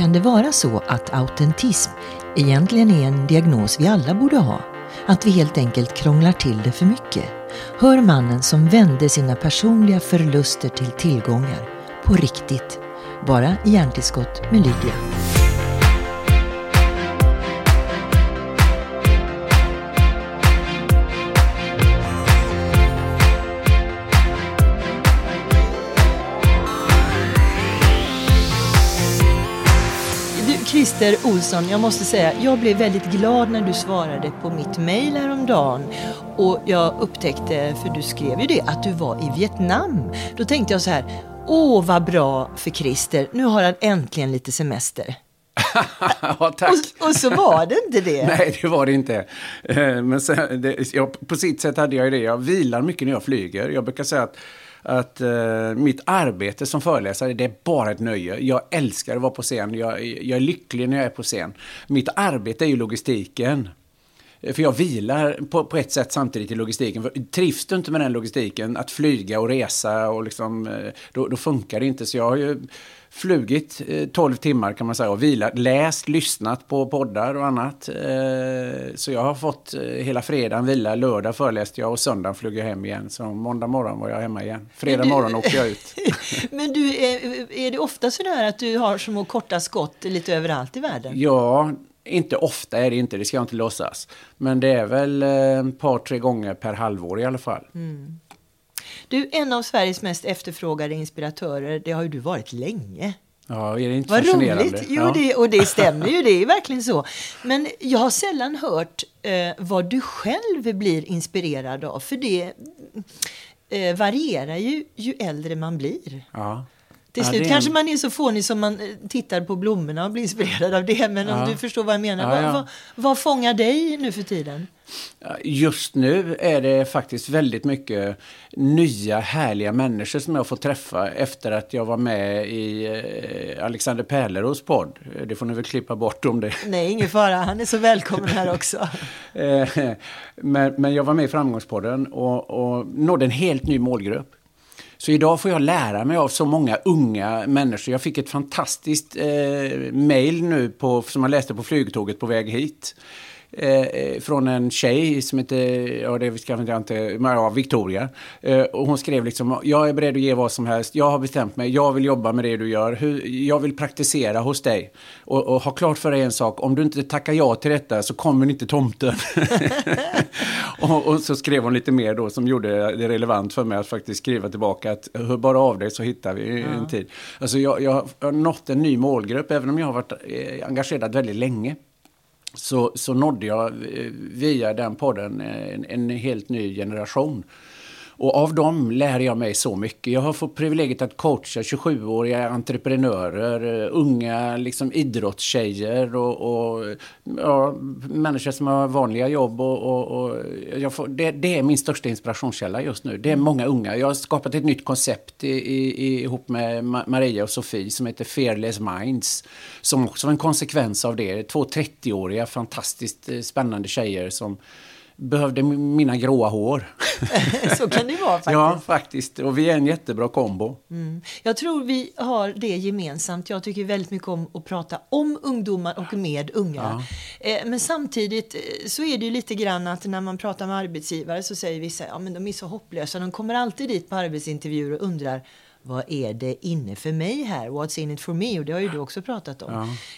Kan det vara så att autentism egentligen är en diagnos vi alla borde ha? Att vi helt enkelt krånglar till det för mycket? Hör mannen som vände sina personliga förluster till tillgångar. På riktigt. Bara i hjärntillskott med Lydia. Christer Olsson, jag måste säga, jag blev väldigt glad när du svarade på mitt mejl häromdagen. Och jag upptäckte, för du skrev ju det, att du var i Vietnam. Då tänkte jag så här, åh vad bra för Christer, nu har han äntligen lite semester. ja, tack. Och, och, så var det inte det. Nej, det var det inte. Eh, men sen, det, jag, på sitt sätt hade jag det. Jag vilar mycket när jag flyger. Jag brukar säga att att uh, mitt arbete som föreläsare, det är bara ett nöje. Jag älskar att vara på scen. Jag, jag är lycklig när jag är på scen. Mitt arbete är ju logistiken. För jag vilar på, på ett sätt samtidigt i logistiken. För trivs du inte med den logistiken, att flyga och resa, och liksom, eh, då, då funkar det inte. Så jag har ju flugit 12 eh, timmar kan man säga och vilat, läst, lyssnat på poddar och annat. Eh, så jag har fått hela fredagen vila, lördag föreläste jag och söndagen flög jag hem igen. Så måndag morgon var jag hemma igen. Fredag du, morgon åkte jag ut. Men du, är, är det ofta så där att du har små korta skott lite överallt i världen? Ja, inte ofta är det inte, det ska jag inte låtsas. Men det är väl ett par, tre gånger per halvår i alla fall. Mm. Du, en av Sveriges mest efterfrågade inspiratörer, det har ju du varit länge. Ja, är det inte Vad roligt! Jo, ja. det, och det stämmer ju, det är verkligen så. Men jag har sällan hört eh, vad du själv blir inspirerad av, för det eh, varierar ju ju äldre man blir. Ja. Till slut ja, kanske man är så fånig som man eh, tittar på blommorna och blir inspirerad av det. Men om du förstår vad jag menar. Vad, vad, vad fångar dig nu för tiden? Just nu är det faktiskt väldigt mycket nya härliga människor som jag får träffa efter att jag var med i eh, Alexander Pärleros podd. Det får ni väl klippa bort om det. Nej, ingen fara. Han är så välkommen här också. Eh, men, men jag var med i Framgångspodden och, och nådde en helt ny målgrupp. Så idag får jag lära mig av så många unga människor. Jag fick ett fantastiskt eh, mail nu på, som jag läste på flygtåget på väg hit. Eh, från en tjej som heter, ja det ska jag inte, ja, Victoria. Eh, och hon skrev liksom, jag är beredd att ge vad som helst, jag har bestämt mig, jag vill jobba med det du gör, Hur, jag vill praktisera hos dig. Och, och ha klart för dig en sak, om du inte tackar ja till detta så kommer inte tomten. och, och, så skrev hon lite mer då som gjorde det relevant för mig att faktiskt skriva tillbaka att hör bara av dig så hittar vi ja. en tid. Alltså jag, jag har nått en ny målgrupp, även om jag har varit eh, engagerad väldigt länge så, så nådde jag eh, via den podden eh, en, en helt ny generation. Och av dem lär jag mig så mycket. Jag har fått privilegiet att coacha 27-åriga entreprenörer, eh, unga liksom idrottstjejer och, och ja, människor som har vanliga jobb. Och, och, och får, det, det, är min största inspirationskälla just nu. Det är många unga. Jag har skapat ett nytt koncept i, i, ihop med Maria och Sofie som heter Fearless Minds. Som också var en konsekvens av det. Två 30-åriga fantastiskt eh, spännande tjejer som behövde mina gråa hår. så kan det vara faktiskt. Ja, faktiskt. Och vi är en jättebra kombo. Mm. Jag tror vi har det gemensamt. Jag tycker väldigt mycket om att prata om ungdomar och med unga. Ja. Eh, men samtidigt eh, så är det ju lite grann att när man pratar med arbetsgivare så säger vissa ja de är så hopplösa. De kommer alltid dit på arbetsintervjuer och undrar vad är det inne för mig här? What's in it for me? Och det har ju du också pratat om.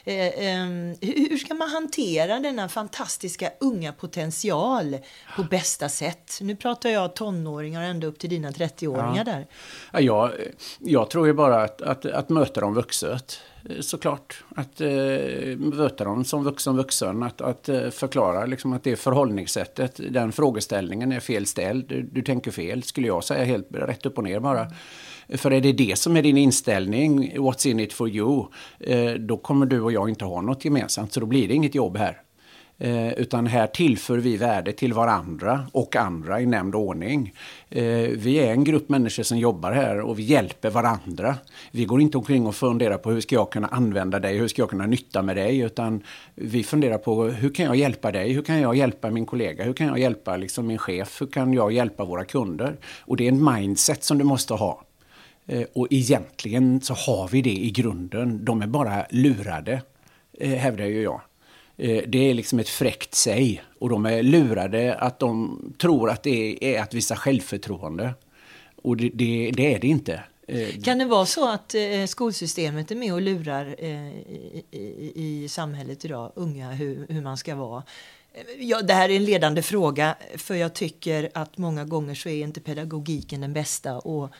Ja. Eh, eh, hur ska man hantera denna fantastiska unga potential på bästa sätt? Nu pratar jag tonåringar ända upp till dina 30-åringar ja. där. Ja, jag, jag tror ju bara att, att, att möta dem vuxet såklart. Att eh, möta dem som vuxen vuxen. Att, att eh, förklara liksom, att det förhållningssättet, den frågeställningen är fel ställd. Du, du tänker fel, skulle jag säga helt rätt upp och ner bara. Mm. För är det det som är din inställning, what's in it for you, eh, då kommer du och jag inte ha något gemensamt. Så då blir det inget jobb här. Eh, utan här tillför vi värde till varandra och andra i nämnd ordning. Eh, vi är en grupp människor som jobbar här och vi hjälper varandra. Vi går inte omkring och funderar på hur ska jag kunna använda dig, hur ska jag kunna nytta med dig, utan vi funderar på hur kan jag hjälpa dig, hur kan jag hjälpa min kollega, hur kan jag hjälpa liksom min chef, hur kan jag hjälpa våra kunder? Och det är en mindset som du måste ha. Eh, och egentligen så har vi det i grunden. De är bara lurade, eh, hävdar ju jag. Eh, det är liksom ett fräckt säg. Och de är lurade att de tror att det är att visa självförtroende. Och det, det, det är det inte. Kan det vara så att skolsystemet är med och lurar i, i, i samhället idag, unga, hur, hur man ska vara? Ja, det här är en ledande fråga, för jag tycker att många gånger så är inte pedagogiken den bästa och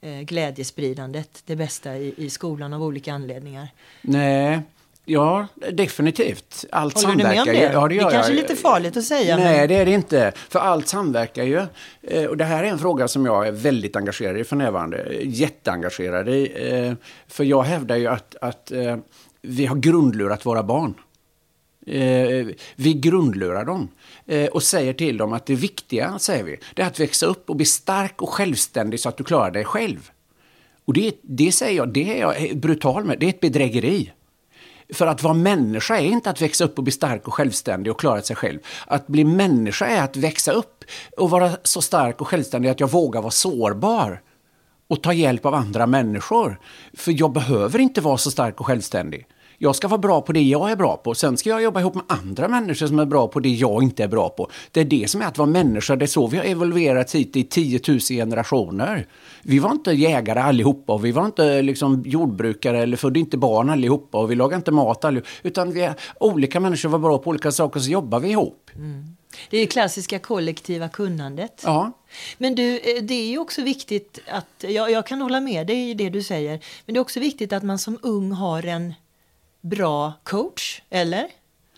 eh, glädjespridandet det bästa i, i skolan av olika anledningar. Nej, Ja, definitivt. Allt Håller du med om det? Ja, det, det är kanske är lite farligt att säga. Nej, men... det är det inte. För allt samverkar ju. Eh, och det här är en fråga som jag är väldigt engagerad i för närvarande. Jätteengagerad i. Eh, för jag hävdar ju att, att eh, vi har grundlurat våra barn. Vi grundlurar dem och säger till dem att det viktiga, säger vi, det är att växa upp och bli stark och självständig så att du klarar dig själv. Och det, det säger jag, det är jag brutal med, det är ett bedrägeri. För att vara människa är inte att växa upp och bli stark och självständig och klara sig själv. Att bli människa är att växa upp och vara så stark och självständig att jag vågar vara sårbar och ta hjälp av andra människor. För jag behöver inte vara så stark och självständig. Jag ska vara bra på det jag är bra på. Sen ska jag jobba ihop med andra människor som är bra på det jag inte är bra på. Det är det som är att vara människa. Det är så vi har evolverat hit i 10 000 generationer. Vi var inte jägare allihopa och vi var inte liksom jordbrukare eller födde inte barn allihopa och vi lagade inte mat allihopa. Utan vi är, olika människor var bra på olika saker så jobbar vi ihop. Mm. Det är klassiska kollektiva kunnandet. Ja. Men du, eh, det är ju också viktigt att, jag, jag kan hålla med dig i det du säger, men det är också viktigt att man som ung har en bra coach, eller?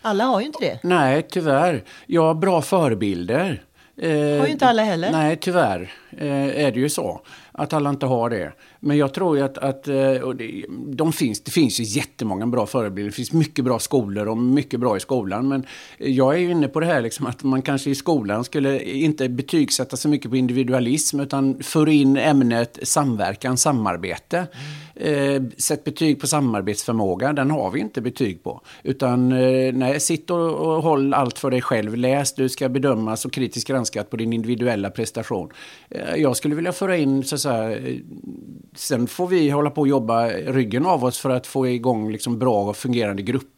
Alla har ju inte det. Nej, tyvärr. Jag har bra förebilder. Eh, har ju inte alla heller. Nej, tyvärr eh, är det ju så att alla inte har det. Men jag tror ju att, att eh, det, de finns, det finns ju jättemånga bra förebilder. Det finns mycket bra skolor och mycket bra i skolan. Men jag är ju inne på det här liksom att man kanske i skolan skulle inte betygsätta så mycket på individualism utan föra in ämnet samverkan, samarbete. Mm. Eh, sätt betyg på samarbetsförmåga, den har vi inte betyg på. Utan eh, nej, sitt och, och håll allt för dig själv. Läs, du ska bedömas och kritiskt granskat på din individuella prestation. Eh, jag skulle vilja föra in så så här, eh, sen får vi hålla på och jobba ryggen av oss för att få igång liksom bra och fungerande grupper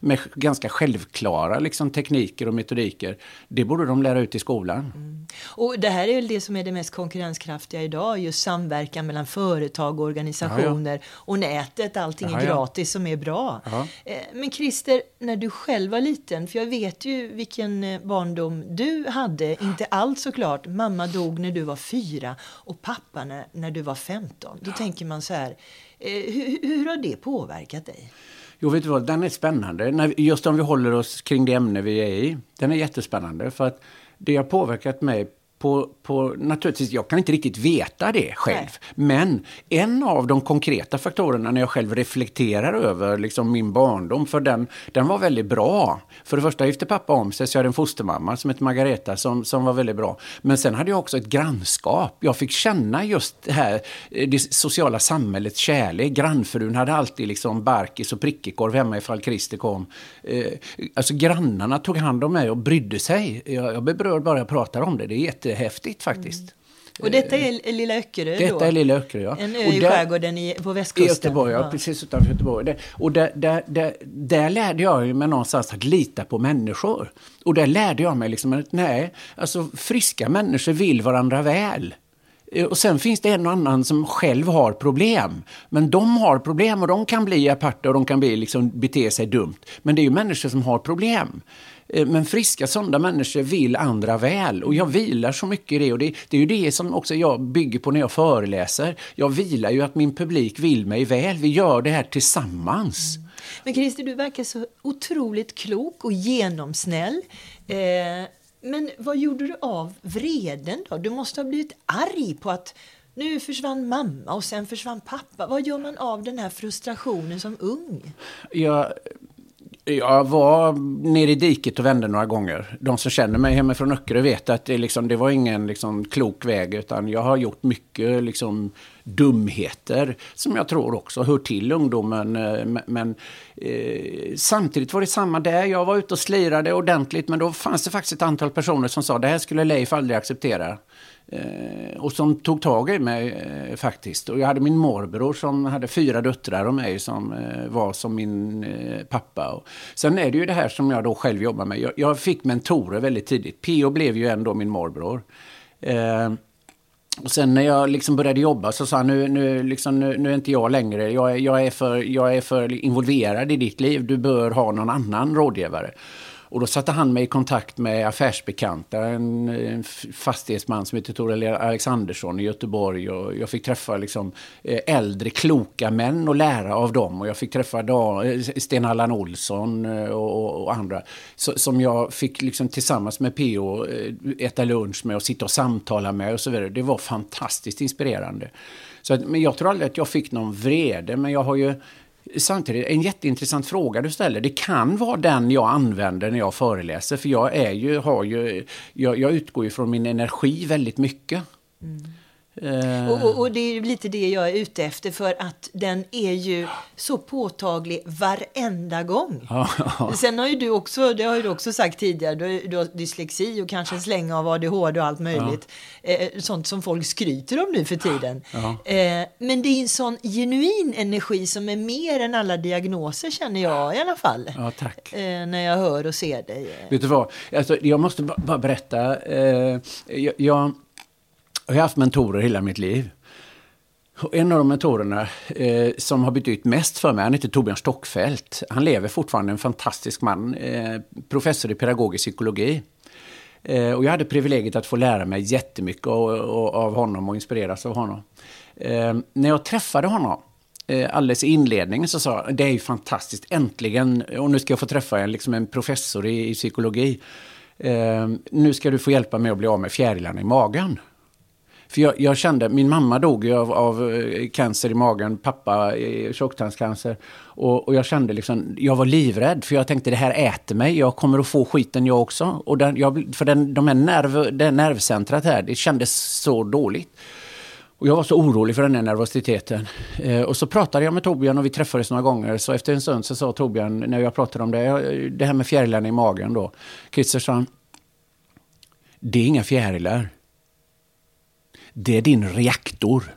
med ganska självklara liksom, tekniker och metodiker. Det borde de lära ut i skolan. Mm. Och det här är väl det som är det mest konkurrenskraftiga idag, just samverkan mellan företag och organisationer ja, ja. och nätet. Allting ja, är gratis som är bra. Eh, men Christer, när du själv var liten, för jag vet ju vilken eh, barndom du hade, inte allt såklart. Mamma dog när du var fyra och pappa när, när du var 15. Då tänker man så här, eh, hur, hur har det påverkat dig? Jo, vet du vad, den är spännande. Just om vi håller oss kring det ämne vi är i. Den är jättespännande för att det har påverkat mig på, på, naturligtvis, jag kan inte riktigt veta det själv. Nej. Men en av de konkreta faktorerna när jag själv reflekterar över liksom min barndom, för den, den var väldigt bra. För det första gifte pappa om sig, så jag hade en fostermamma som hette Margareta som, som var väldigt bra. Men sen hade jag också ett grannskap. Jag fick känna just det här, det sociala samhällets kärlek. Grannfrun hade alltid liksom barkis och prickekorv hemma ifall Christer kom. Eh, alltså grannarna tog hand om mig och brydde sig. Jag, jag blir berörd bara jag pratar om det. Det är jätte jättehäftigt faktiskt. Mm. Och detta är Lilla Öckerö Detta är Lilla Öckerö, ja. En ö i skärgården i, på västkusten. I Göteborg, ja, ja. Precis utanför Göteborg. Det, och där, där, där, där lärde jag mig någonstans att lita på människor. Och där lärde jag mig liksom att nej, alltså friska människor vill varandra väl. Eh, och sen finns det en och annan som själv har problem. Men de har problem och de kan bli aparta och de kan bli, liksom, bete sig dumt. Men det är ju människor som har problem. Eh, men friska, sunda människor vill andra väl. Och jag vilar så mycket i det. Och det, det, är ju det som också jag bygger på när jag föreläser. Jag vilar ju att min publik vill mig väl. Vi gör det här tillsammans. Mm. Men Christer, du verkar så otroligt klok och genomsnäll. Eh, men vad gjorde du av vreden då? Du måste ha blivit arg på att nu försvann mamma och sen försvann pappa. Vad gör man av den här frustrationen som ung? Jag jag var nere i diket och vände några gånger. De som känner mig hemifrån Öckerö vet att det, liksom, det var ingen liksom, klok väg. Utan jag har gjort mycket liksom, dumheter som jag tror också hör till ungdomen. Eh, men, men eh, samtidigt var det samma där. Jag var ute och slirade ordentligt. Men då fanns det faktiskt ett antal personer som sa det här skulle Leif aldrig acceptera. Eh, och som tog tag i mig eh, faktiskt. Och jag hade min morbror som hade fyra döttrar och mig som eh, var som min eh, pappa. Och sen är det ju det här som jag då själv jobbar med. Jag, jag fick mentorer väldigt tidigt. P.O. blev ju ändå min morbror. Eh, och sen när jag liksom började jobba så sa han, nu, nu, liksom, nu, nu är inte jag längre, jag, jag, är för, jag är för involverad i ditt liv, du bör ha någon annan rådgivare. Och då satte han mig i kontakt med affärsbekanta, en, en fastighetsman som heter Tore Alexandersson i Göteborg. Och jag fick träffa liksom, eh, äldre kloka män och lära av dem. Och jag fick träffa eh, Sten Allan Olsson eh, och, och andra. Så, som jag fick liksom, tillsammans med PO äta lunch med och sitta och samtala med och så vidare. Det var fantastiskt inspirerande. Så att, men jag tror aldrig att jag fick någon vrede, men jag har ju samtidigt en jätteintressant fråga du ställer. Det kan vara den jag använder när jag föreläser. För jag, är ju, har ju, jag, jag utgår ju från min energi väldigt mycket. Mm. Uh... Och, och, och, det är lite det jag är ute efter för att den är ju så påtaglig varenda gång. Sen har ju du också, det har ju du också sagt tidigare, du, du har dyslexi och kanske en släng av ADHD och allt möjligt. Ja. Eh, sånt som folk skryter om nu för tiden. Eh, men det är en sån genuin energi som är mer än alla diagnoser känner jag i alla fall. Ja, tack. Eh, när jag hör och ser dig. Vet du vad, alltså, jag måste bara berätta. Eh, jag, jag jag har haft mentorer hela mitt liv. Och en av de mentorerna eh, som har betytt mest för mig, han heter Torbjörn Stockfeldt. Han lever fortfarande, en fantastisk man. Eh, professor i pedagogisk psykologi. Eh, och jag hade privilegiet att få lära mig jättemycket och, och, av honom och inspireras av honom. Eh, när jag träffade honom eh, alldeles i inledningen så sa det är ju fantastiskt, äntligen, och nu ska jag få träffa en, liksom en professor i, i psykologi. Eh, nu ska du få hjälpa mig att bli av med fjärilarna i magen. För jag, jag, kände, min mamma dog ju av, av eh, cancer i magen, pappa eh, tjocktarmscancer. Och, och, jag kände liksom, jag var livrädd för jag tänkte det här äter mig, jag kommer att få skiten jag också. Och den, jag, för den, de här nerv, det nervcentrat här, det kändes så dåligt. Och jag var så orolig för den här nervositeten. Eh, och så pratade jag med Torbjörn och vi träffades några gånger. Så efter en stund så sa Torbjörn, när jag pratade om det, det här med fjärilarna i magen då. Christer sa, det är inga fjärilar det är din reaktor.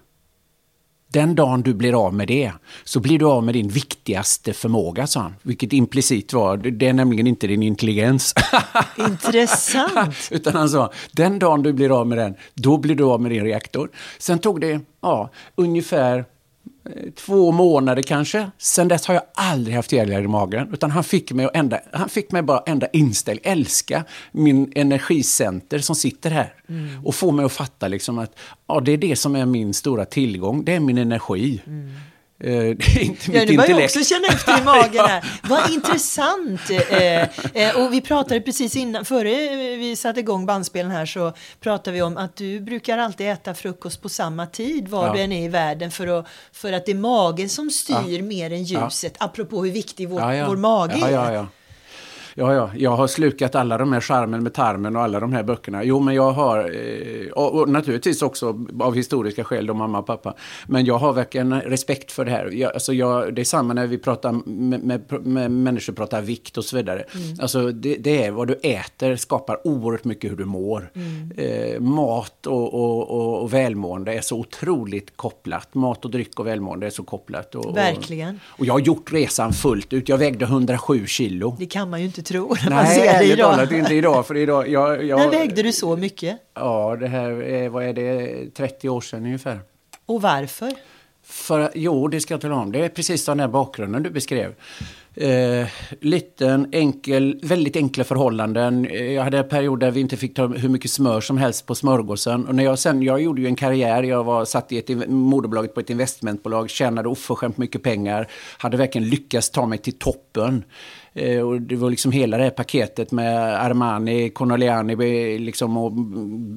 Den dagen du blir av med det så blir du av med din viktigaste förmåga, sa han. Vilket implicit var, det är nämligen inte din intelligens. Intressant. Utan han sa, den dagen du blir av med den, då blir du av med din reaktor. Sen tog det ja, ungefär två månader kanske. Sen dess har jag aldrig haft fjärilar i magen. Utan han fick mig, att ända, han fick mig bara ändra inställ, älska min energicenter som sitter här. Mm. Och få mig att fatta liksom att ja, det är det som är min stora tillgång. Det är min energi. Mm. Eh, det är inte ja, nu börjar jag också känna efter i magen här. Vad intressant! Eh, eh, och vi pratade precis innan, före vi satte igång bandspelen här så pratade vi om att du brukar alltid äta frukost på samma tid var ja. du än är i världen för att, för att det är magen som styr ja. mer än ljuset. Ja. Apropå hur viktig vår, vår mage är. Ja, ja, jag har slukat alla de här charmen med tarmen och alla de här böckerna. Jo, men jag har, eh, och naturligtvis också av historiska skäl, då mamma och pappa. Men jag har verkligen respekt för det här. Jag, alltså jag, det är samma när vi pratar med, med, med människor pratar vikt och så vidare. Mm. Alltså det, det, är vad du äter skapar oerhört mycket hur du mår. Mm. Eh, mat och, och, och, och, välmående är så otroligt kopplat. Mat och dryck och välmående är så kopplat. Och, verkligen. Och, jag har gjort resan fullt ut. Jag vägde 107 kilo. Det kan man ju inte tro när man ser det idag. Nej, inte idag. För idag jag, jag, När vägde du så mycket? Ja, det här är, vad är det, 30 år sedan ungefär. Och varför? För, jo, det ska jag tala om. Det är precis den här bakgrunden du beskrev. Eh, liten, enkel, väldigt enkla förhållanden. Jag hade en period där vi inte fick ta hur mycket smör som helst på smörgåsen. Och när jag, sen, jag gjorde ju en karriär, jag var satt i ett, moderbolaget på ett investmentbolag, tjänade oförskämt mycket pengar, hade verkligen lyckats ta mig till toppen. Eh, och det var liksom hela det här paketet med Armani, Conoliani liksom, och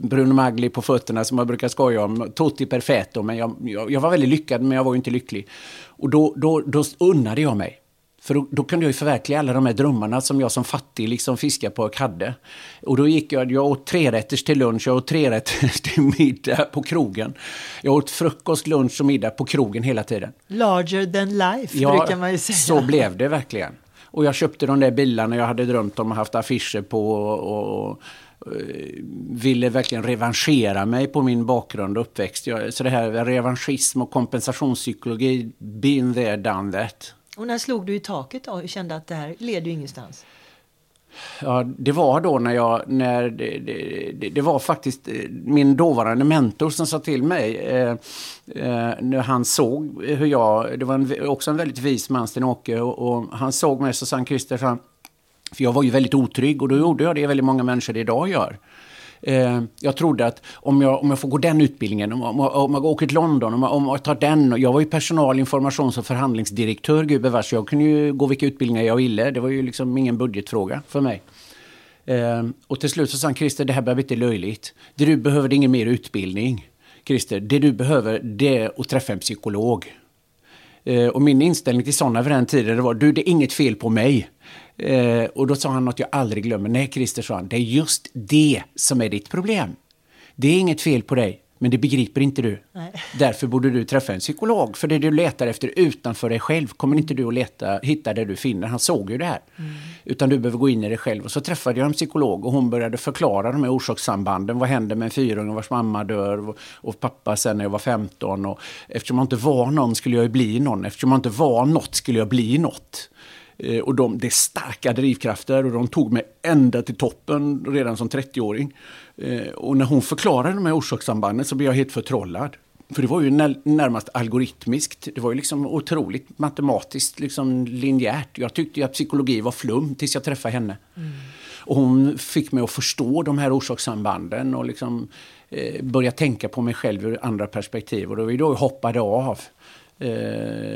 Bruno Magli på fötterna som jag brukar skoja om. Tutti perfetto, men jag, jag, jag var väldigt lyckad men jag var inte lycklig. Och då, då, då unnade jag mig. För då, då, kunde jag ju förverkliga alla de här drömmarna som jag som fattig liksom fiskapojk hade. Och då gick jag, jag åt trerätters till lunch, jag åt trerätters till middag på krogen. Jag åt frukost, lunch och middag på krogen hela tiden. Larger than life, ja, brukar man ju säga. så blev det verkligen. Och jag köpte de där bilarna jag hade drömt om och haft affischer på. Och, och eh, ville verkligen revanschera mig på min bakgrund och uppväxt. Jag, så det här revanschism och kompensationspsykologi, been there, done that. Och när slog du i taket då och kände att det här leder ju ingenstans? Ja, det var då när jag, när det, det, det, var faktiskt eh, min dåvarande mentor som sa till mig, eh, eh, när han såg hur jag, det var en, också en väldigt vis man, Sten-Åke, och, och, han såg mig så sa han, Christer, för jag var ju väldigt otrygg och då gjorde jag det väldigt många människor idag gör. Eh, jag trodde att om jag, om jag får gå den utbildningen, om, om, om jag åker till London, om jag, om jag tar den. Jag var ju personal, informations och förhandlingsdirektör gubevars. Jag kunde ju gå vilka utbildningar jag ville. Det var ju liksom ingen budgetfråga för mig. Eh, och till slut så sa han, Christer, det här börjar bli löjligt. Det du behöver är ingen mer utbildning. Christer, det du behöver det är att träffa en psykolog. Eh, och min inställning till sådana vid den tiden det var, du det är inget fel på mig. Eh, och då sa han något jag aldrig glömmer. Nej, Christer, sa han, det är just det som är ditt problem. Det är inget fel på dig, men det begriper inte du. Nej. Därför borde du träffa en psykolog. För det du letar efter utanför dig själv kommer inte du att leta, hitta det du finner. Han såg ju det här. Mm. Utan du behöver gå in i dig själv. Och så träffade jag en psykolog och hon började förklara de här orsakssambanden. Vad händer med en fyrunge vars mamma dör och, och pappa sen när jag var 15. Och eftersom jag inte var någon skulle jag bli någon. Eftersom jag inte var något skulle jag bli något. Eh, och de, det är starka drivkrafter och de tog mig ända till toppen redan som 30-åring. Eh, och när hon förklarade de här orsakssambanden så blev jag helt förtrollad. För det var ju närmast algoritmiskt. Det var ju liksom otroligt matematiskt, liksom linjärt. Jag tyckte ju att psykologi var flum tills jag träffade henne. Mm. Och hon fick mig att förstå de här orsakssambanden och liksom eh, börja tänka på mig själv ur andra perspektiv. Och det var ju då jag hoppade av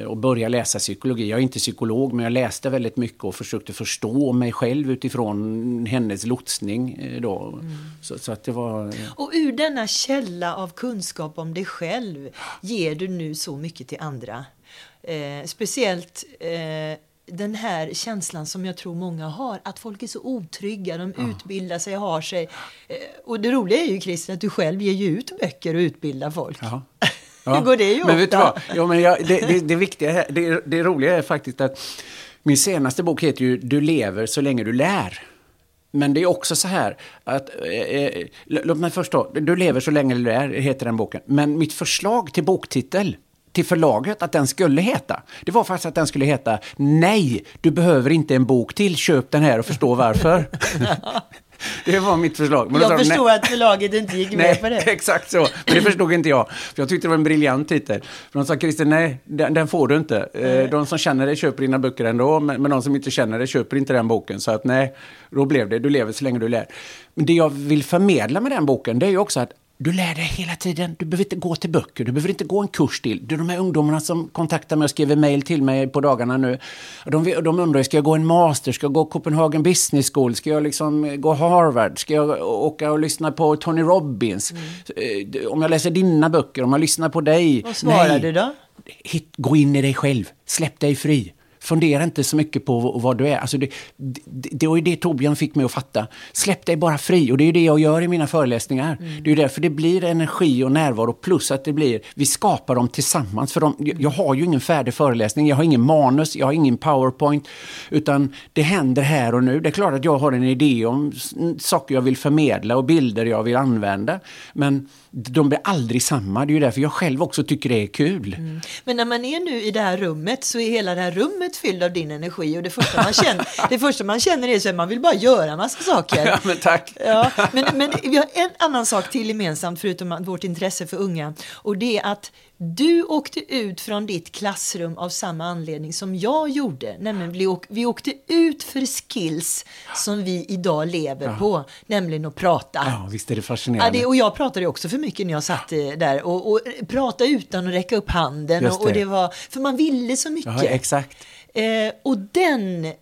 och började läsa psykologi. Jag är inte psykolog, men jag läste väldigt mycket och försökte förstå mig själv utifrån hennes lotsning. Eh, då. Mm. Så, så, att det var... Eh. Och ur denna källa av kunskap om dig själv ger du nu så mycket till andra. Eh, speciellt eh, den här känslan som jag tror många har, att folk är så otrygga, de ja. utbildar sig, har sig. Eh, och det roliga är ju Christer att du själv ger ut böcker och utbildar folk. Ja. Ja. Hur går det ihop men vet då? Vad? Ja, men jag, det, det, det, viktiga, det, det roliga är faktiskt att min senaste bok heter ju Du lever så länge du lär. Men det är också så här att, eh, eh låt mig först då, Du lever så länge du lär, heter den boken. Men mitt förslag till boktitel till förlaget att den skulle heta. Det var faktiskt att den skulle heta Nej, du behöver inte en bok till, köp den här och förstå varför. Det var mitt förslag. Men jag förstår att förlaget inte gick med nej, på det. Exakt så. Men det förstod inte jag. För jag tyckte det var en briljant titel. För de sa, Christer, nej, den, den, får du inte. Nej. De som känner dig köper dina böcker ändå, men, men de som inte känner dig köper inte den boken. Så att nej, då blev det, du lever så länge du lär. Men det jag vill förmedla med den boken, det är ju också att du lär dig hela tiden. Du behöver inte gå till böcker, du behöver inte gå en kurs till. Det är de här ungdomarna som kontaktar mig och skriver mejl till mig på dagarna nu. De, de undrar, ska jag gå en master? Ska jag gå Copenhagen Business School? Ska jag liksom gå Harvard? Ska jag åka och lyssna på Tony Robbins? Mm. Om jag läser dina böcker, om jag lyssnar på dig? Vad svarar Nej. du då? Hit, gå in i dig själv. Släpp dig fri. Fundera inte så mycket på vad du är. Alltså det, det, det var ju det Torbjörn fick mig att fatta. Släpp dig bara fri. Och det är det jag gör i mina föreläsningar. Mm. Det är därför det blir energi och närvaro. Plus att det blir, vi skapar dem tillsammans. För de, jag har ju ingen färdig föreläsning. Jag har ingen manus, jag har ingen powerpoint. Utan det händer här och nu. Det är klart att jag har en idé om saker jag vill förmedla och bilder jag vill använda. Men de blir aldrig samma. Det är ju därför jag själv också tycker det är kul. Mm. Men när man är nu i det här rummet så är hela det här rummet fyllt av din energi och det första man känner, det första man känner är att man vill bara göra massa saker. Ja, men tack. Ja, men, men vi har en annan sak till gemensamt förutom vårt intresse för unga och det är att du åkte ut från ditt klassrum av samma anledning som jag gjorde. Nämligen vi, åk, vi åkte ut för skills som vi idag lever ja. på. Nämligen att prata. Ja, visst är det fascinerande. Ja, det, och jag pratade också för mycket när jag satt eh, där. Och, och prata utan att räcka upp handen. Och, och, det var, för man ville så mycket. Ja, exakt. Eh, och den, eh,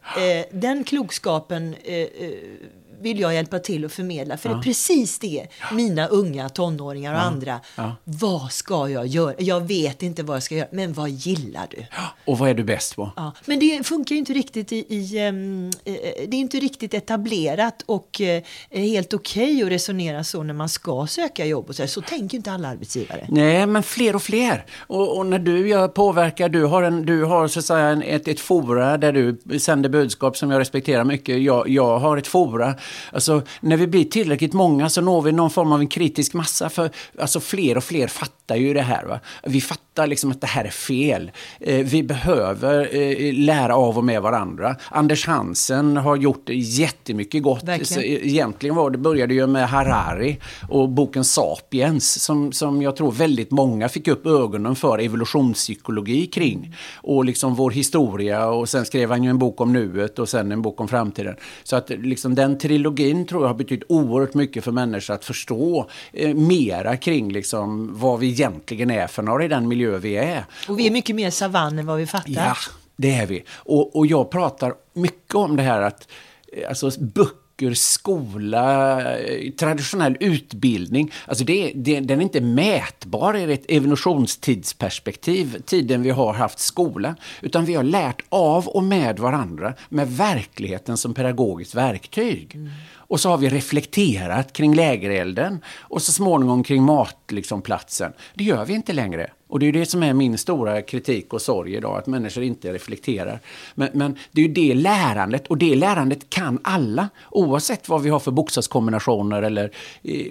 den klokskapen eh, eh vill jag hjälpa till att förmedla. För ja. det är precis det mina unga tonåringar och ja. andra. Ja. Vad ska jag göra? Jag vet inte vad jag ska göra, men vad gillar du? Och vad är du bäst på? Ja. Men det funkar ju inte riktigt i, i um, det är inte riktigt etablerat och uh, helt okej okay att resonera så när man ska söka jobb och så. Så tänker inte alla arbetsgivare. Nej, men fler och fler. Och, och när du påverkar, du har, en, du har så att säga en, ett, ett fora där du sänder budskap som jag respekterar mycket. Jag, jag har ett fora Alltså, när vi blir tillräckligt många så når vi någon form av en kritisk massa. För alltså, fler och fler fattar ju det här. Va? Vi fattar liksom att det här är fel. Eh, vi behöver eh, lära av och med varandra. Anders Hansen har gjort jättemycket gott. Verkligen. Egentligen var det, började ju med Harari och boken Sapiens som, som jag tror väldigt många fick upp ögonen för evolutionspsykologi kring. Och liksom vår historia och sen skrev han ju en bok om nuet och sen en bok om framtiden. Så att liksom den trilogin tror jag har betytt oerhört mycket för människor att förstå eh, mera kring liksom vad vi egentligen är för några i den miljö vi är. Och vi är mycket mer savann än vad vi fattar. Ja, det är vi. Och, och jag pratar mycket om det här att eh, alltså, böcker, skola, eh, traditionell utbildning, alltså det, det, den är inte mätbar i ett evolutionstidsperspektiv, tiden vi har haft skola, utan vi har lärt av och med varandra med verkligheten som pedagogiskt verktyg. Mm. Och så har vi reflekterat kring lägerelden och så småningom kring matplatsen. Liksom, det gör vi inte längre. Och det är det som är min stora kritik och sorg idag, att människor inte reflekterar. Men, men, det är ju det lärandet, och det lärandet kan alla, oavsett vad vi har för bokstavskombinationer eller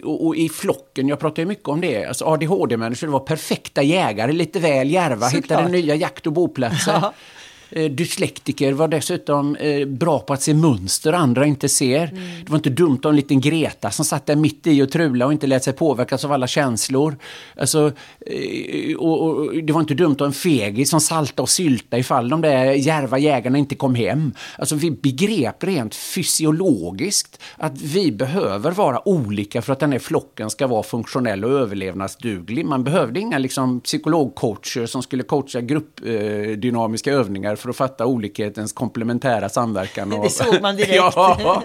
och, och i flocken. Jag pratar ju mycket om det. Alltså ADHD-människor var perfekta jägare, lite väl järva, hittade nya jakt och boplatser. Ja. Eh, dyslektiker var dessutom eh, bra på att se mönster andra inte ser. Mm. Det var inte dumt av en liten Greta som satt där mitt i och trula och inte lät sig påverkas av alla känslor. Alltså, eh, och, och, det var inte dumt av en fegis som salta och sylta ifall de där järva jägarna inte kom hem. Alltså vi begrep rent fysiologiskt att vi behöver vara olika för att den här flocken ska vara funktionell och överlevnadsduglig. Man behövde inga liksom, psykologcoacher som skulle coacha gruppdynamiska eh, övningar för att fatta olikhetens komplementära samverkan. Och... Det såg man direkt. ja,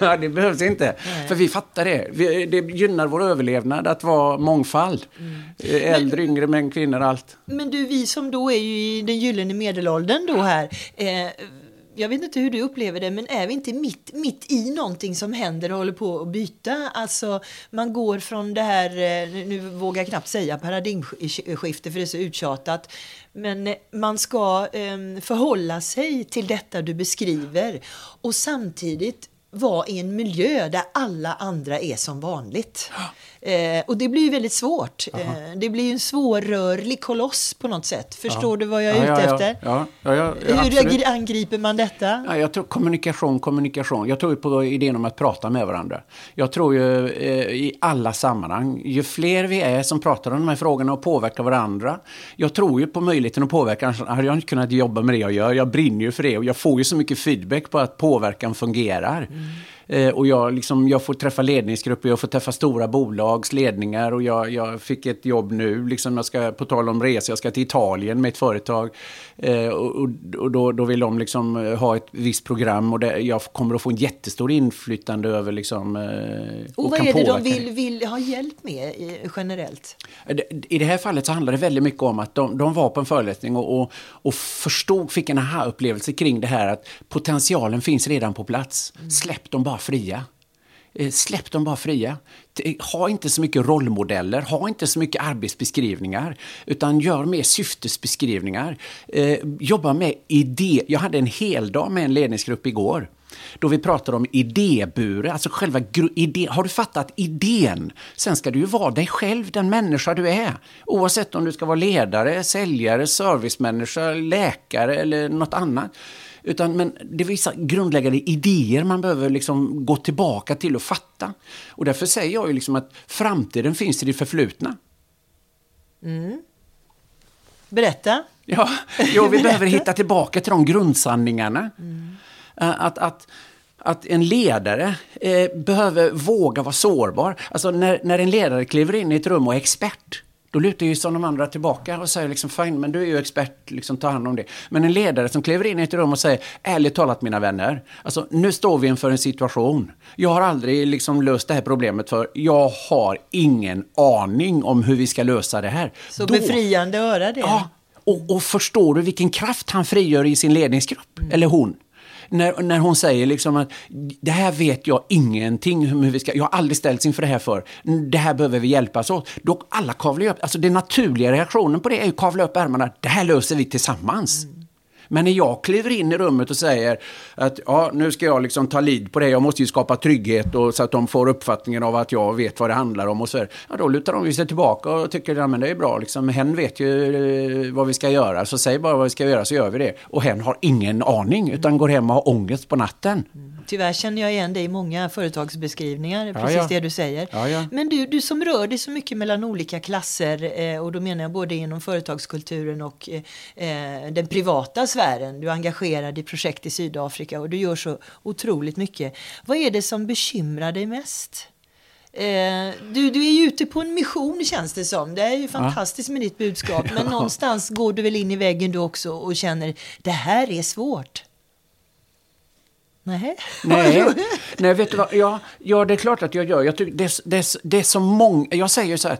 ja, det behövs inte. Nej. För vi fattar det. Vi, det gynnar vår överlevnad att vara mångfald. Mm. Äldre, men, yngre, män, kvinnor, allt. Men du, vi som då är ju i den gyllene medelåldern då här. Eh, jag vet inte hur du upplever det, men är vi inte mitt, mitt i någonting som händer och håller på att byta? Alltså, man går från det här, eh, nu vågar jag knappt säga paradigmskifte för det är så uttjatat, men eh, man ska eh, förhålla sig till detta du beskriver och samtidigt vara i en miljö där alla andra är som vanligt. Eh, och det blir ju väldigt svårt. Eh, det blir ju en svårrörlig koloss på något sätt. Förstår du vad jag är ja, ute ja, efter? Ja, ja, Hur angriper man detta? Ja, jag tror kommunikation, kommunikation. Jag tror på idén om att prata med varandra. Jag tror ju eh, i alla sammanhang, ju fler vi är som pratar om de här frågorna och påverkar varandra. Jag tror ju på möjligheten att påverka. Annars hade jag inte kunnat jobba med det jag gör. Jag brinner ju för det och jag får ju så mycket feedback på att påverkan fungerar. Mm. Eh, och jag, liksom, jag får träffa ledningsgrupper, jag får träffa stora bolags ledningar och jag, jag fick ett jobb nu, liksom jag ska, på tal om resor, jag ska till Italien med ett företag. Eh, och, och då, då vill de liksom eh, ha ett visst program och det, jag kommer att få en jättestor inflytande över liksom, eh, och, och vad är det de vill, vill ha hjälp med generellt? I det här fallet så handlar det väldigt mycket om att de, de var på en föreläsning och, och, och förstod, fick en aha-upplevelse kring det här att potentialen finns redan på plats. Mm. Släpp dem bara fria. Eh, släpp dem bara fria. Eh, ha inte så mycket rollmodeller, ha inte så mycket arbetsbeskrivningar, utan gör mer syftesbeskrivningar. Eh, jobba med idé. Jag hade en hel dag med en ledningsgrupp igår då vi pratade om idébure, alltså själva idén. Har du fattat idén? Sen ska du ju vara dig själv, den människa du är. Oavsett om du ska vara ledare, säljare, servicemänniska, läkare eller något annat. Utan, men det är vissa grundläggande idéer man behöver liksom gå tillbaka till och fatta. Och därför säger jag ju liksom att framtiden finns i det förflutna. Mm. Berätta. Ja, jo, vi behöver hitta tillbaka till de grundsanningarna. Mm. Att, att, att en ledare eh, behöver våga vara sårbar. Alltså när, när en ledare kliver in i ett rum och är expert, då lutar ju som de andra tillbaka och säger liksom fine, men du är ju expert, liksom ta hand om det. Men en ledare som kliver in i ett rum och säger ärligt talat mina vänner, alltså nu står vi inför en situation. Jag har aldrig liksom löst det här problemet för jag har ingen aning om hur vi ska lösa det här. Så då, befriande att höra det. Ja, och, och förstår du vilken kraft han frigör i sin ledningsgrupp, mm. eller hon? När, när hon säger liksom att det här vet jag ingenting om hur vi ska, jag har aldrig ställts inför det här för, det här behöver vi hjälpas åt. Då alla kavlar upp, alltså den naturliga reaktionen på det är ju kavla upp ärmarna, det här löser vi tillsammans. Mm. Men när jag kliver in i rummet och säger att ja, nu ska jag liksom ta lid på det, jag måste ju skapa trygghet och, så att de får uppfattningen av att jag vet vad det handlar om och så ja, då lutar de sig tillbaka och tycker att ja, det är bra, liksom, hen vet ju eh, vad vi ska göra, så säg bara vad vi ska göra så gör vi det. Och hen har ingen aning, utan går hem och har ångest på natten. Mm. Tyvärr känner jag igen dig i många företagsbeskrivningar, precis ja. det du säger. Ja, Men du, du som rör dig så mycket mellan olika klasser, eh, och då menar jag både inom företagskulturen och eh, eh, den privata sfären. Du är engagerad i projekt i Sydafrika och du gör så otroligt mycket. Vad är det som bekymrar dig mest? Eh, du, du är ju ute på en mission känns det som. Det är ju fantastiskt med ditt budskap. Men någonstans går du väl in i väggen du också och känner det här är svårt. Nej. Nej. Nej, vet du vad? Ja, ja, det är klart att jag gör. Jag tycker det, det, det är så många... Jag säger så här,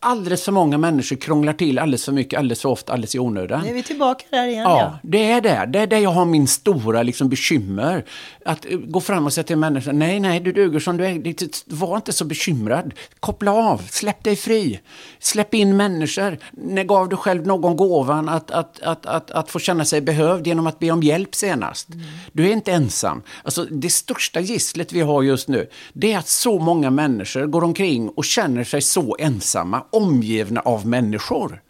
alldeles för många människor krånglar till alldeles för mycket, alldeles för ofta, alldeles i onödan. Nu är vi tillbaka där igen. Ja, ja. det är det. Det är där jag har min stora liksom, bekymmer. Att uh, gå fram och säga till människor, nej, nej, du duger som du är. Var inte så bekymrad. Koppla av, släpp dig fri. Släpp in människor. När gav du själv någon gåvan att, att, att, att, att få känna sig behövd genom att be om hjälp senast? Mm. Du är inte ensam. Alltså, det största gisslet vi har just nu, det är att så många människor går omkring och känner sig så ensamma omgivna av människor.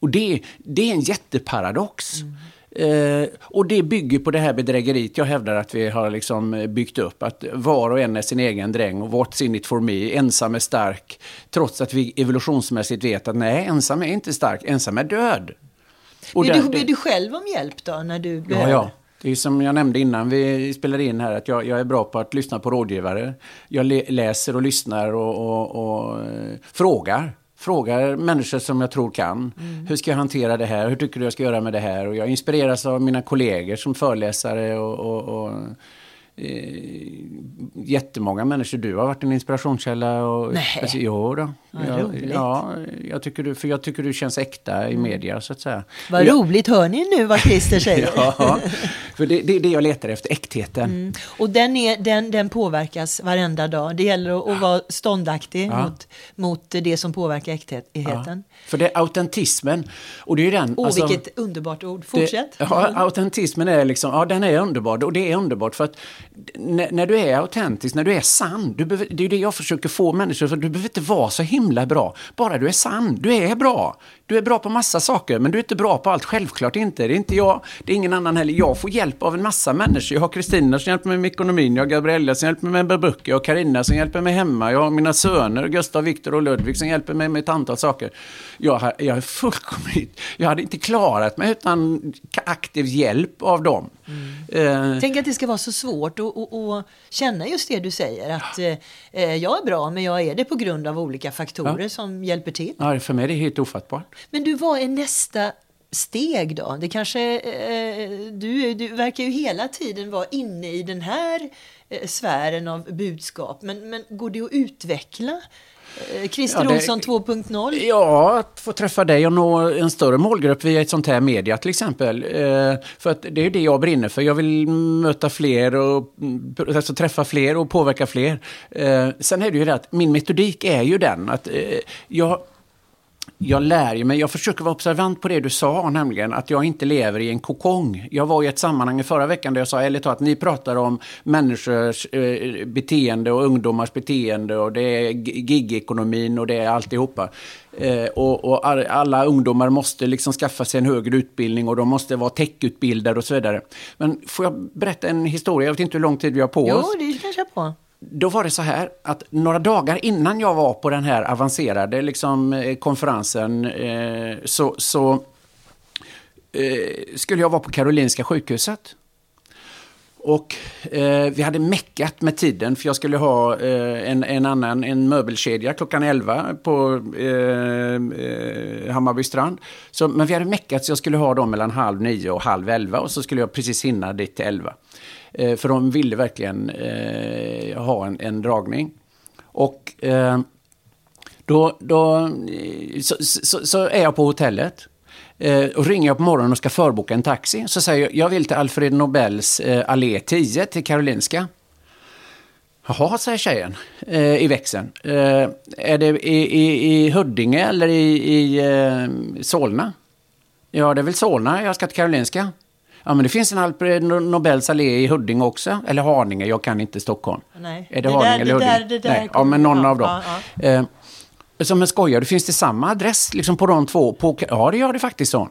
Och det, det är en jätteparadox. Mm. Eh, och det bygger på det här bedrägeriet jag hävdar att vi har liksom byggt upp. Att var och en är sin egen dräng och what's in it for me, ensam är stark. Trots att vi evolutionsmässigt vet att nej, ensam är inte stark, ensam är död. Och där, du, vill du själv om hjälp då när du behöver? Ja, ja. Det är som jag nämnde innan vi spelade in här, att jag, jag är bra på att lyssna på rådgivare. Jag läser och lyssnar och, och, och eh, frågar frågar människor som jag tror kan. Mm. Hur ska jag hantera det här? Hur tycker du jag ska göra med det här? Och jag inspireras av mina kollegor som föreläsare och, och, och eh, jättemånga människor. Du har varit en inspirationskälla. Och, Nej. Jo då. Ja, ja, jag tycker du, för jag tycker du känns äkta i mm. media så att säga. Vad jag, roligt, hör ni nu vad Christer säger? ja, för det är det, jag letar efter, äktheten. Mm. Och den, är, den, den påverkas varenda dag. Det gäller att, att vara ståndaktig ja. mot, mot det som påverkar äktheten. Ja. För det är autentismen. Och det är den, oh, alltså, vilket underbart ord. Fortsätt. Det, ja, autentismen är liksom, ja den är underbar. Och det är underbart för att när, när du är autentisk, när du är sann, du behöver, det är det jag försöker få människor, för du behöver inte vara så himla bra. Bara du är sann. Du är bra. Du är bra på massa saker, men du är inte bra på allt. Självklart inte. Det är inte jag, det är ingen annan heller. Jag får hjälp av en massa människor. Jag har Kristina som hjälper mig med ekonomin, jag har Gabriella som hjälper mig med böcker, jag har Karina som hjälper mig hemma, jag har mina söner, Gustav, Viktor och Ludvig som hjälper mig med ett antal saker. Jag, jag är fullkomligt, jag hade inte klarat mig utan aktiv hjälp av dem. Mm. Eh. Tänk att det ska vara så svårt att känna just det du säger, att eh, jag är bra, men jag är det på grund av olika faktorer ja. som hjälper till. Ja, för mig är det helt ofattbart. Men du, vad är nästa steg då? Det kanske, eh, du, du verkar ju hela tiden vara inne i den här eh, sfären av budskap. Men, men går det att utveckla eh, Christer ja, Olsson 2.0? Ja, att få träffa dig och nå en större målgrupp via ett sånt här media till exempel. Eh, för att det är det jag brinner för. Jag vill möta fler och alltså, träffa fler och påverka fler. Eh, sen är det ju det att min metodik är ju den att jag jag lär ju mig, jag försöker vara observant på det du sa, nämligen att jag inte lever i en kokong. Jag var i ett sammanhang i förra veckan där jag sa, eller att ni pratar om människors eh, beteende och ungdomars beteende och det är gigekonomin och det är alltihopa. Eh, och, och alla ungdomar måste liksom skaffa sig en högre utbildning och de måste vara techutbildade och så vidare. Men får jag berätta en historia? Jag vet inte hur lång tid vi har på jo, oss. Jo, det kanske på då var det så här att några dagar innan jag var på den här avancerade liksom, eh, konferensen eh, så, så eh, skulle jag vara på Karolinska sjukhuset. Och eh, vi hade meckat med tiden för jag skulle ha eh, en, en annan en möbelkedja klockan 11 på eh, eh, Hammarby strand. Så, men vi hade meckat så jag skulle ha dem mellan halv nio och halv elva och så skulle jag precis hinna dit till elva. Eh, för de ville verkligen eh, ha en, en, dragning. Och eh, då, då eh, så, så, så, är jag på hotellet. Eh, och ringer jag på morgonen och ska förboka en taxi. Så säger jag, jag vill till Alfred Nobels eh, allé 10 till Karolinska. Jaha, säger tjejen eh, i växeln. Eh, är det i, i, i Huddinge eller i, i eh, Solna? Ja, det är väl Solna jag ska till Karolinska. Ja, men det finns en Alfred Nobels allé i Huddinge också. Eller Haninge, jag kan inte Stockholm. Nej. Är det, Det Haninge där- eller det Huddinge? där- det där Nej. Ja, men någon ja, av dem. ja, Eh, som en skojar, det finns det samma adress liksom på de två? På, ja, det gör det faktiskt, så.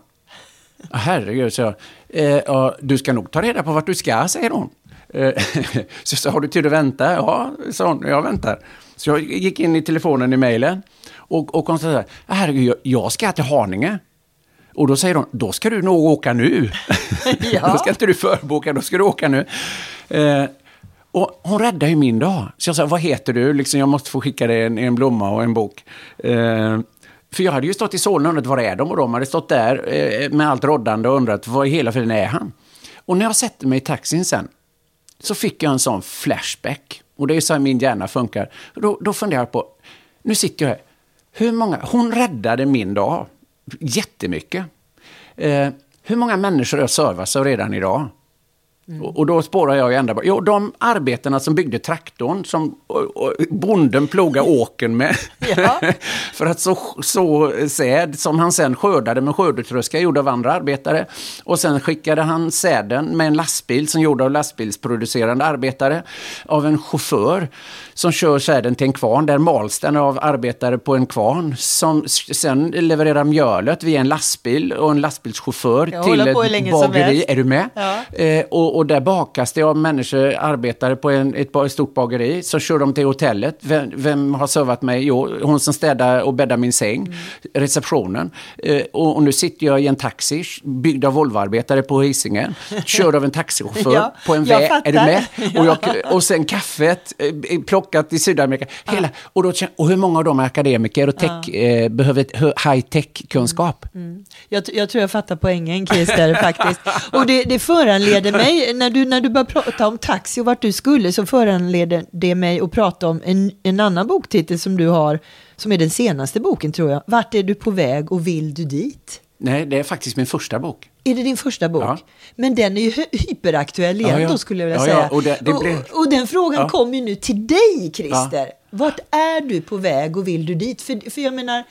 Ja, Herregud, så jag. Eh, ja, du ska nog ta reda på vart du ska, säger hon. Eh, så, har du tid att vänta? Ja, sa hon, jag väntar. Så jag gick in i telefonen i mejlen och, och konstaterade, herregud, jag- jag ska till Haninge. Och då säger hon, då ska du nog åka nu. Ja. då ska inte du förboka, då ska du åka nu. Eh, och hon räddade ju min dag. Så jag sa, vad heter du? Liksom, jag måste få skicka dig en, en blomma och en bok. Eh, för jag hade ju stått i Solna och undrat, var är de? Och de hade stått där eh, med allt roddande och undrat, var i hela friden är han? Och när jag sätter mig i taxin sen, så fick jag en sån flashback. Och det är så här min hjärna funkar. Då, då funderar jag på, nu sitter jag här. Hur många, hon räddade min dag jättemycket. Eh, hur många människor har jag servat av redan idag? Och, och då spårar jag ju ända bak. Jo, de arbetarna som byggde traktorn som och, och, bonden plogade åken med. Ja. för att så, så säd som han sen skördade med skördetröska gjord av andra arbetare. Och sen skickade han säden med en lastbil som gjord av lastbilsproducerande arbetare. Av en chaufför som kör säden till en kvarn. Där mals den av arbetare på en kvarn. Som sen levererar mjölet via en lastbil och en lastbilschaufför till ett bageri. Är du med? Ja. Eh, och, och där bakas det av människor, arbetare på en, ett, ett stort bageri. Så kör de till hotellet. Vem, vem har servat mig? Jo, hon som städar och bäddar min säng. Mm. Receptionen. Eh, och, och nu sitter jag i en taxi, byggd av Volvoarbetare på Hisingen. Körd av en taxichaufför Ja, på en väg. Är du med? Och, jag, och sen kaffet eh, plockat i Sydamerika. Hela, och, då, och hur många av dem är akademiker och tech, eh, behöver high-tech-kunskap? Jag, jag tror jag fattar poängen Christer faktiskt. Och det, det föranleder mig, när du, när du börjar prata om taxi och vart du skulle, så föranleder det mig att prata om en, en annan boktitel som du har, som är den senaste boken tror jag. Vart är du på väg och vill du dit? Nej, det är faktiskt min första bok. Är det din första bok? Ja. Men den är ju hy- hyperaktuell igen Ja, ja. då skulle jag vilja Ja, ja, säga. och det- det blir- och, och den frågan kommer ju nu till dig Christer. Vart är du på väg och vill du dit? För, för jag menar,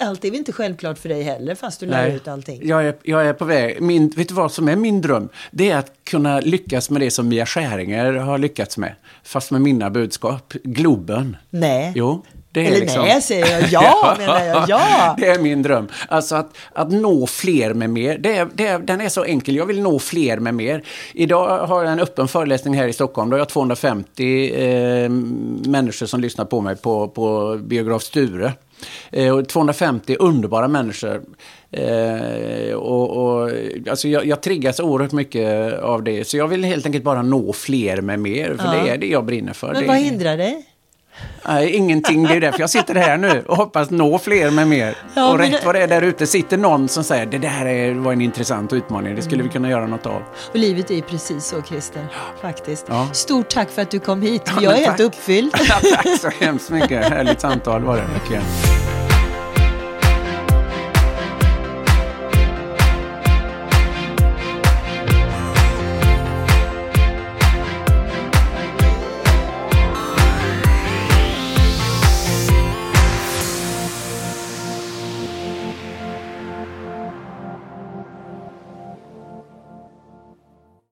allt är väl inte självklart för dig heller fast du lär Nej, ut allting. Jag är, jag är på väg. Min, vet du vad som är min dröm? Det är att kunna lyckas med det som Mia Skäringer har lyckats med. Fast med mina budskap. Globen. Nej. Jo, det är Eller liksom... nej, säger jag. Ja, menar jag. Ja. Det är min dröm. Alltså att, att nå fler med mer. Det är, det är, den är så enkel. Jag vill nå fler med mer. Idag har jag en öppen föreläsning här i Stockholm. Då har jag 250 eh, människor som lyssnar på mig på, på Biograf Sture. Eh, och 250 underbara människor. Eh, och, och, alltså jag, jag triggas oerhört mycket av det. Så jag vill helt enkelt bara nå fler med mer. För Ja. det är det jag brinner för. Men vad hindrar dig? Nej, ingenting. Det är därför jag sitter här nu och hoppas nå fler med mer. Ja, och rätt det- vad det är där ute sitter någon som säger det där är, var en intressant utmaning, det skulle vi kunna göra något av. Och livet är precis så, Christer. Faktiskt. Ja. Stort tack för att du kom hit. Ja, jag är men helt uppfylld. Tack så hemskt mycket. Härligt samtal var det. Verkligen.